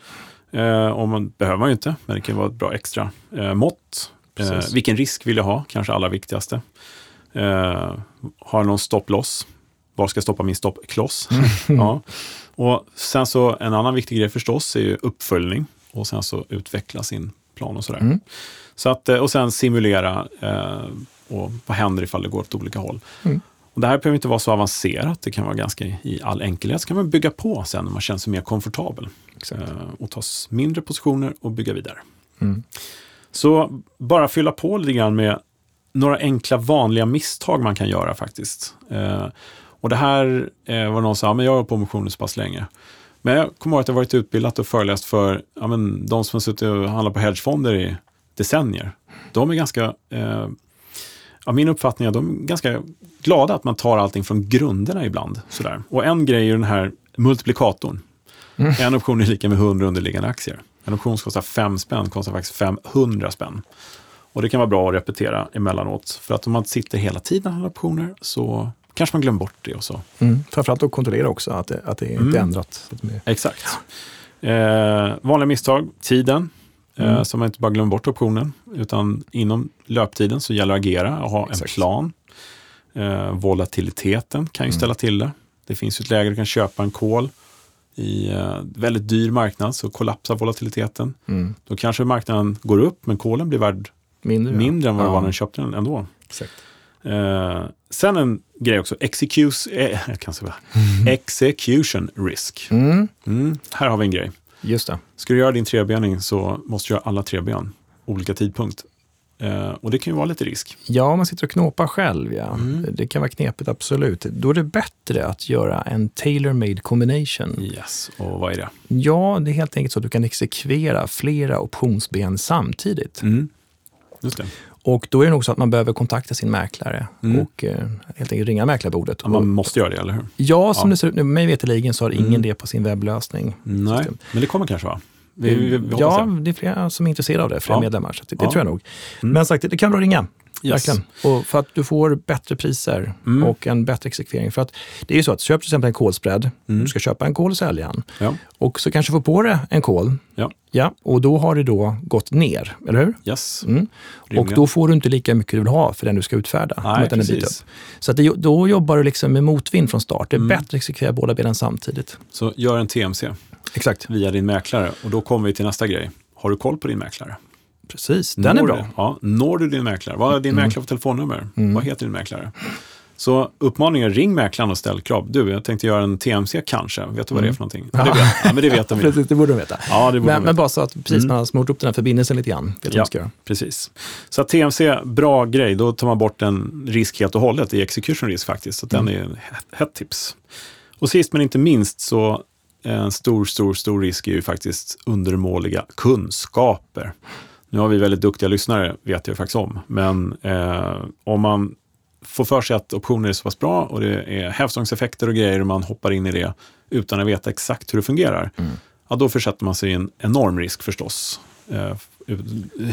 Eh, om man behöver man ju inte, men det kan vara ett bra extra eh, mått. Eh, vilken risk vill jag ha? Kanske allra viktigaste. Eh, har jag någon stopploss? Var ska jag stoppa min stoppkloss? ja. Och sen så en annan viktig grej förstås är ju uppföljning och sen så utveckla sin plan och sådär. Mm. Så att, eh, och sen simulera eh, och vad händer ifall det går åt olika håll. Mm. Och det här behöver inte vara så avancerat, det kan vara ganska i all enkelhet. Så kan man bygga på sen när man känner sig mer komfortabel. Exakt. Eh, och ta mindre positioner och bygga vidare. Mm. Så bara fylla på lite grann med några enkla vanliga misstag man kan göra faktiskt. Eh, och det här eh, var någon som sa, men jag har på motioner så pass länge. Men jag kommer ihåg att jag varit utbildat och föreläst för ja, men, de som har suttit och handlat på hedgefonder i decennier. De är ganska, eh, ja, min uppfattning är att de är ganska glada att man tar allting från grunderna ibland. Sådär. Och en grej är den här multiplikatorn. En option är lika med 100 underliggande aktier. En option kostar 5 spänn kostar faktiskt 500 spänn. Och det kan vara bra att repetera emellanåt. För att om man sitter hela tiden och handlar optioner så kanske man glömmer bort det och så. Mm. Framförallt att kontrollera också att det, att det inte är Mm. ändrat. Exakt. Eh, vanliga misstag, tiden. Eh, Mm. så man inte bara glömmer bort optionen. Utan inom löptiden så gäller det att agera och ha en Exakt. plan. Eh, volatiliteten kan ju Mm. ställa till det. Det finns ju ett läge du kan köpa en kol i eh, väldigt dyr marknad så kollapsar volatiliteten. Mm. Då kanske marknaden går upp men kolen blir värd Mindre, mindre än vad det Ja, var när du köpte den ändå. Exakt. Eh, sen en grej också, execus, eh, jag kan säga, execution risk. Mm. Mm, här har vi en grej. Just det. Ska du göra din trebening så måste du göra alla tre ben, olika tidpunkt. Eh, och det kan ju vara lite risk. Ja, man sitter och knåpar själv, ja. Mm. Det kan vara knepigt, absolut. Då är det bättre att göra en tailor-made combination. Yes, och vad är det? Ja, det är helt enkelt så att du kan exekvera flera optionsben samtidigt. Mm. Och då är det nog så att man behöver kontakta sin mäklare Mm. och eh, helt enkelt ringa mäklarbordet. Ja, man måste göra det, eller hur? ja, som Ja. det ser ut nu, mig veterligen så har ingen Mm. det på sin webblösning. Nej, System. men det kommer kanske va? Vi, vi, vi ja, det. är flera som är intresserade av det, flera Ja. medlemmar. Så det, det tror jag nog. Mm. Men sagt, det kan du ringa. Yes. Verkligen. Och för att du får bättre priser Mm. och en bättre exekvering. För att det är ju så att köp till exempel en kolspread, Mm. du ska köpa en kol och sälja en. Ja. Och så kanske du får på dig en kol. Ja. Ja, och då har det då gått ner, eller hur? Yes. Mm. Och då får du inte lika mycket du vill ha för den du ska utfärda. Nej, den precis. upp. Så att det, då jobbar du liksom med motvind från start. Det är Mm. bättre att exekvera båda benen samtidigt. Så gör en TMC Exakt. via din mäklare och då kommer vi till nästa grej. Har du koll på din mäklare? Precis, den är Når bra. Du, ja, når du din mäklare? Vad är din Mm. mäklare för telefonnummer? Mm. Vad heter din mäklare? Så uppmaningen, ring mäklaren och ställ krav. Du, jag tänkte göra en TMC kanske. Vet du vad det är för någonting? Ja, det vet, ja men det vet de. Precis, det borde de veta. Ja, det borde Men, de men veta. bara så att precis Mm. man har smort upp den här förbindelsen lite grann. Vet Ja. ska göra. Precis. Så att TMC, bra grej. Då tar man bort en risk helt och hållet i execution risk faktiskt. Så att den är Mm. ett hett tips. Och sist men inte minst så en stor, stor, stor risk är ju faktiskt undermåliga kunskaper. Nu har vi väldigt duktiga lyssnare, vet jag faktiskt om. Men eh, om man får för sig att optioner är så pass bra och det är hävstångseffekter och grejer och man hoppar in i det utan att veta exakt hur det fungerar, Mm. ja, då försätter man sig i en enorm risk förstås. Eh,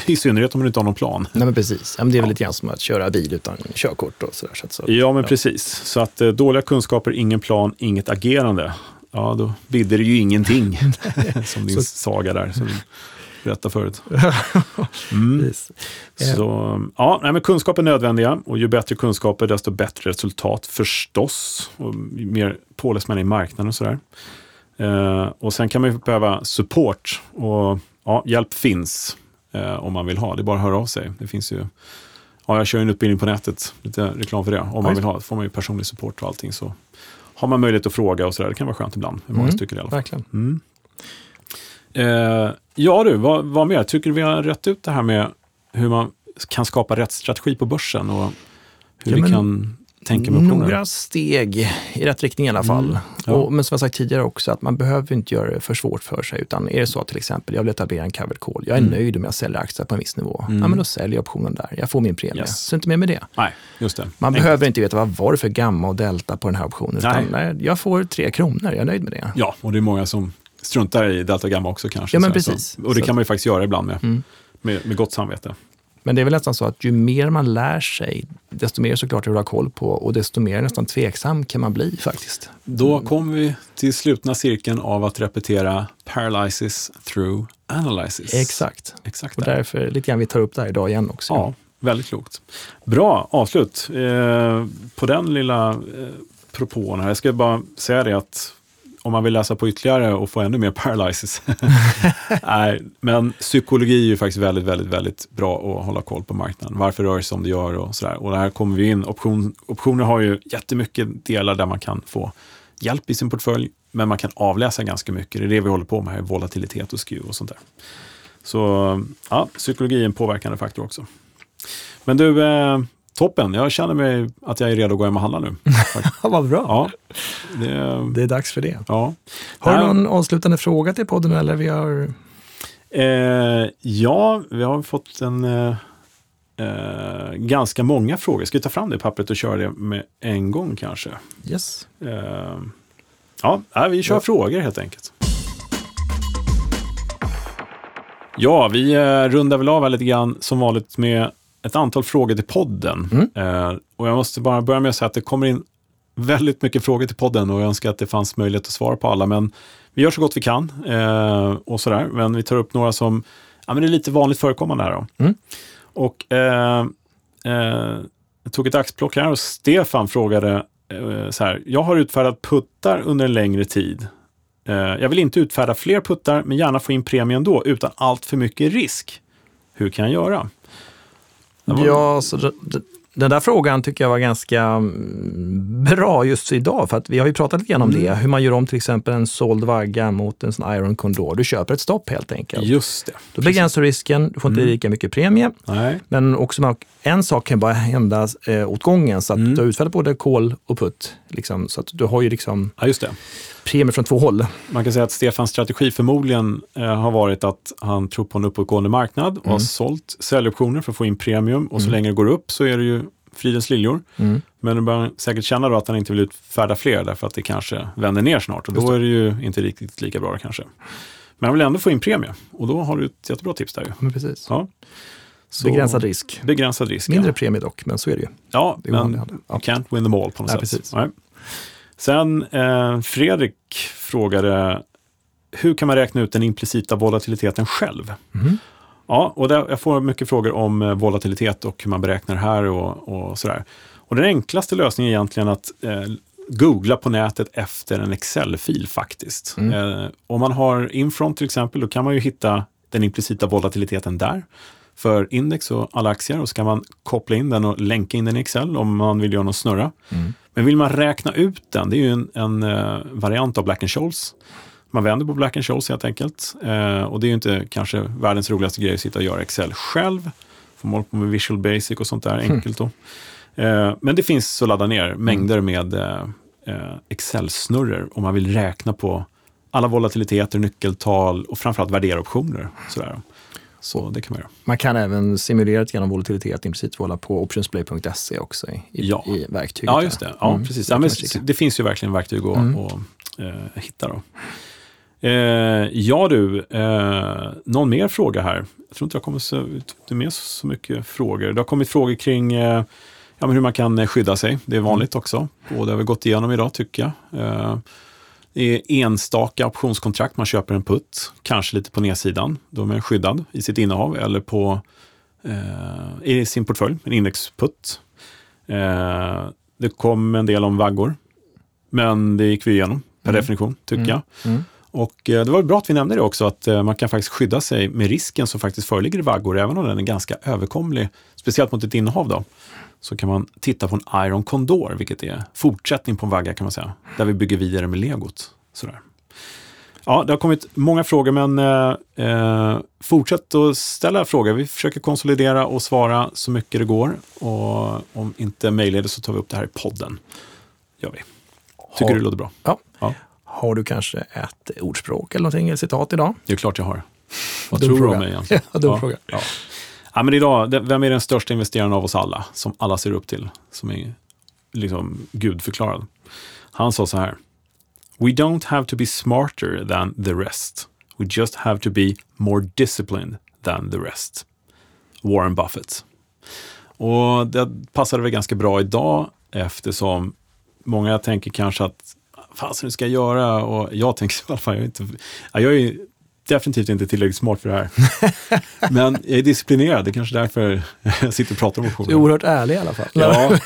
I synnerhet om man inte har någon plan. Nej, men precis. Ja, men det är väl Ja. lite grann som att köra bil utan körkort och sådär. Så så, Ja, men precis. Så att eh, dåliga kunskaper, ingen plan, inget agerande. Ja, då bidde det ju ingenting. som din Så- saga där, som du berättade förut. Mm. Precis. Så, ja, nej, men kunskap är nödvändiga och ju bättre kunskaper, desto bättre resultat förstås. Och mer påläst man i marknaden och sådär. Eh, och sen kan man ju behöva support och ja, hjälp finns eh, om man vill ha. Det är bara att höra av sig. Det finns ju, ja, jag kör en utbildning på nätet, lite reklam för det. Om man vill ha, får man ju personlig support och allting så har man möjlighet att fråga och sådär. Det kan vara skönt ibland, många Mm, stycken i alla fall. Verkligen. Mm. Eh, ja du, vad, vad mer? Tycker du vi har rätt ut det här med hur man kan skapa rätt strategi på börsen och hur Ja, vi kan tänka med optioner? Några steg i rätt riktning i alla fall. Mm, ja. Och, men som jag sagt tidigare också, att man behöver inte göra det för svårt för sig. Utan är det så att till exempel, jag vill etablera en covered call. Jag är Mm. nöjd om jag säljer aktier på en viss nivå. Mm. Ja, men då säljer jag optionen där. Jag får min premie. Yes. Så inte mer med det. Nej, just det. Man Enkelt. behöver inte veta vad var det för gamma och delta på den här optionen. Utan, nej. jag får tre kronor, jag är nöjd med det. Ja, och det är många som struntar i delta gamma också kanske. Ja, men precis. Så, och det kan man ju faktiskt göra ibland med, Mm. med, med gott samvete. Men det är väl nästan så att ju mer man lär sig, desto mer såklart vill du ha koll på och desto mer nästan tveksam kan man bli faktiskt. Då kommer vi till slutna cirkeln av att repetera paralysis through analysis. Exakt. Exakt. Och där. därför lite grann vi tar upp det här idag igen också. Ja, väldigt klokt. Bra avslut eh, på den lilla eh, propån här. Jag ska bara säga det att om man vill läsa på ytterligare och få ännu mer paralysis. Nej, men psykologi är ju faktiskt väldigt, väldigt, väldigt bra att hålla koll på marknaden. Varför rör det sig som det gör och sådär. Och där kommer vi in. Option, optioner har ju jättemycket delar där man kan få hjälp i sin portfölj, men man kan avläsa ganska mycket. Det är det vi håller på med här, volatilitet och skew och sånt där. Så ja, psykologi är en påverkande faktor också. Men du, eh, toppen. Jag känner mig att jag är redo att gå hem och handla nu. Vad bra. Ja, det, Det är dags för det. ja. Har du någon avslutande fråga till podden? Eller vi har... Eh, ja, vi har fått en eh, eh, ganska många frågor. Ska vi ta fram det pappret och köra det med en gång kanske? Yes. Eh, ja, vi kör Ja. frågor helt enkelt. Ja, vi eh, rundar väl av här lite grann som vanligt med ett antal frågor till podden. Mm. Eh, och jag måste bara börja med att säga att det kommer in väldigt mycket frågor till podden och jag önskar att det fanns möjlighet att svara på alla. Men vi gör så gott vi kan eh, och sådär. Men vi tar upp några som ja, men det är lite vanligt förekommande här. Då. Mm. Och eh, eh, jag tog ett axplock här och Stefan frågade eh, så här. Jag har utfärdat puttar under en längre tid. Eh, jag vill inte utfärda fler puttar, men gärna få in premien då utan allt för mycket risk. Hur kan jag göra? Ja, så d- den där frågan tycker jag var ganska mm, bra just idag, för att vi har ju pratat lite om Mm. det. Hur man gör om till exempel en såld vagga mot en sån Iron Condor. Du köper ett stopp helt enkelt. Just det. Då begränsar du risken, du får inte Mm. lika mycket premie. Nej. Men också en sak kan bara hända eh, åt gången, så att Mm. du har utfärdat både call och putt. Liksom, så att du har ju liksom Ja, just det. Premie från två håll. Man kan säga att Stefans strategi förmodligen eh, har varit att han tror på en uppåtgående marknad och har Mm. sålt säljoptioner för att få in premium och så länge det går upp så är det ju fridens liljor. Mm. Men du börjar säkert känna då att han inte vill utfärda fler därför att det kanske vänder ner snart och då är det ju inte riktigt lika bra kanske. Men han vill ändå få in premie och då har du ett jättebra tips där ju. Men precis. Ja. Så- Begränsad risk. Begränsad risk. Mindre ja. premie dock, men så är det ju. Ja, Det men Ja. can't win them all på något Nej, sätt. precis. Nej. Sen eh, Fredrik frågade, hur kan man räkna ut den implicita volatiliteten själv? Mhm. Ja, och där, jag får mycket frågor om eh, volatilitet och hur man beräknar det här och, och sådär. Och den enklaste lösningen är egentligen att eh, googla på nätet efter en Excel-fil faktiskt. Mm. Eh, om man har Infront till exempel, då kan man ju hitta den implicita volatiliteten där för index och alla aktier och så kan man koppla in den och länka in den i Excel om man vill göra någon snurra. Mm. Men vill man räkna ut den, det är ju en, en eh, variant av Black Scholes. Man vänder på Black Scholes helt enkelt. Eh, och det är ju inte kanske världens roligaste grej att sitta och göra Excel själv. Får man hålla på med Visual Basic och sånt där, enkelt då. Eh, men det finns att ladda ner mängder med Excel-snurror om man vill räkna på alla volatiliteter, nyckeltal och framförallt värdera optioner. Sådär. Så det kan man göra. Man kan även simulera grann volatilitet implicit vola på optionsplay.se också i, Ja. i verktyget. Ja, just det. Ja, Mm. precis. Ja, men det finns ju verkligen verktyg att, Mm. att eh, hitta. Då. Eh, ja du, eh, någon mer fråga här? Jag tror inte jag kommer så, med så mycket frågor. Det har kommit frågor kring eh, ja, men hur man kan eh, skydda sig. Det är vanligt också. Och det har vi gått igenom idag tycker jag. Enstaka optionskontrakt, man köper en putt, kanske lite på nedsidan. Då är man skyddad i sitt innehav eller på, eh, i sin portfölj, en indexputt. Eh, det kom en del om vaggor, men det gick vi igenom per Mm. definition, tycker Mm. jag. Mm. Och eh, det var bra att vi nämnde det också, att eh, man kan faktiskt skydda sig med risken som faktiskt föreligger i vaggor, även om den är ganska överkomlig, speciellt mot ett innehav då. Så kan man titta på en Iron Condor, vilket är fortsättning på en vagga kan man säga, där vi bygger vidare med legot. Sådär. Ja, det har kommit många frågor, men eh, eh, fortsätt att ställa frågor. Vi försöker konsolidera och svara så mycket det går. Och om inte möjligt så tar vi upp det här i podden. Gör vi. Tycker Har- du det låter bra? Ja. Ja. Har du kanske ett ordspråk eller någonting, eller citat idag? Det är klart jag har. Vad tror du om mig egentligen? Ja, dum fråga. Ja. Ja, men idag, vem är den största investeraren av oss alla, som alla ser upp till, som är liksom gudförklarad? Han sa så här. We don't have to be smarter than the rest. We just have to be more disciplined than the rest. Warren Buffett. Och det passade väl ganska bra idag eftersom många tänker kanske att fasen ska jag göra? Och jag tänker fall, jag är, inte, ja, jag är definitivt inte tillräckligt smart för det här. Men jag är disciplinerad, det är kanske därför jag sitter och pratar om Du är motioner. oerhört ärlig i alla fall. Ja.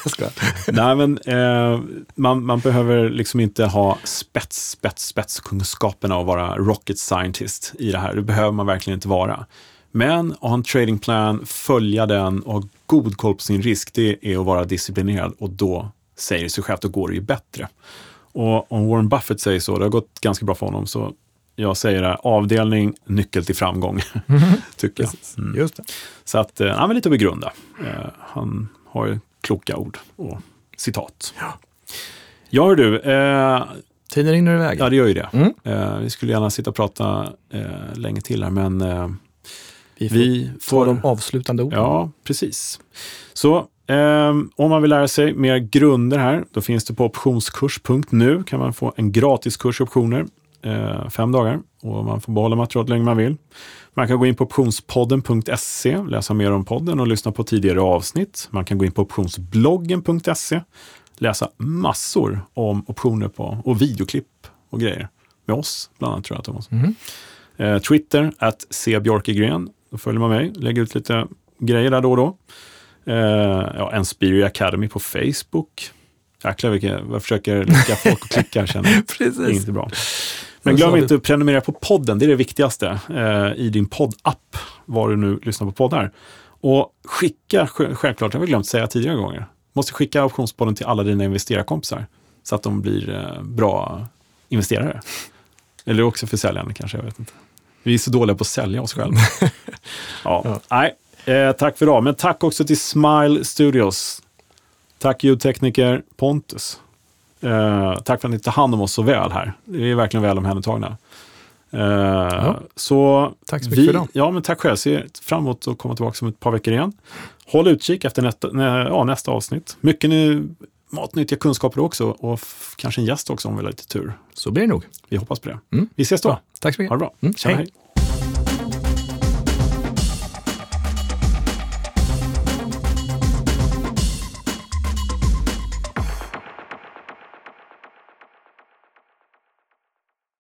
Nej, men eh, man, man behöver liksom inte ha spets, spets, spetskunskaperna och vara rocket scientist i det här. Det behöver man verkligen inte vara. Men att ha en tradingplan, följa den och ha god koll på sin risk, det är att vara disciplinerad och då säger det sig självt, då går det ju bättre. Och om Warren Buffett säger så, det har gått ganska bra för honom, så jag säger det, här, avdelning, nyckel till framgång, tycker jag. Mm. Just det. Så att, eh, men lite att begrunda. Eh, han har ju kloka ord och citat. Ja. Ja, du, eh, Tiden rinner iväg. ja det gör ju det. Mm. Eh, vi skulle gärna sitta och prata eh, länge till här, men eh, vi får vi får... de avslutande orden. Ja, precis. Så ehm, om man vill lära sig mer grunder här, då finns det på optionskurs.nu kan man få en gratis kurs i optioner, eh, fem dagar. Och man får behålla materialet länge man vill. Man kan gå in på optionspodden.se, läsa mer om podden och lyssna på tidigare avsnitt. Man kan gå in på optionsbloggen.se, läsa massor om optioner på, och videoklipp och grejer. Med oss, bland annat tror jag, Thomas. Mhm. Eh, Twitter, att. Då följer man mig, lägger ut lite grejer där då och då. Eh, ja, Enspiry Academy på Facebook. Jäklar vilka, jag försöker locka folk att klicka känner. Det Precis. inte bra. Men glöm inte att prenumerera på podden, det är det viktigaste eh, i din poddapp, var du nu lyssnar på poddar. Och skicka, sj- självklart, jag har glömt säga tidigare gånger, måste skicka optionspodden till alla dina investerarkompisar så att de blir eh, bra investerare. Eller också för säljande kanske, jag vet inte. Vi är så dåliga på att sälja oss själva. ja. Ja. Nej, eh, tack för idag. Men tack också till Smile Studios. Tack ljudtekniker Pontus. Eh, tack för att ni tar hand om oss så väl här. Vi är verkligen väl omhändertagna. Eh, Så Tack så mycket vi, för idag. Ja, men tack själv. Ser fram emot att komma tillbaka om ett par veckor igen. Håll utkik efter nästa, nä, ja, nästa avsnitt. Mycket nu, matnyttiga kunskaper också och kanske en gäst också om vi har lite tur. Så blir det nog. Vi hoppas på det. Mm. Vi ses då. Bra. Tack så mycket. Ha det bra. Mm. Tja, Hej. hej.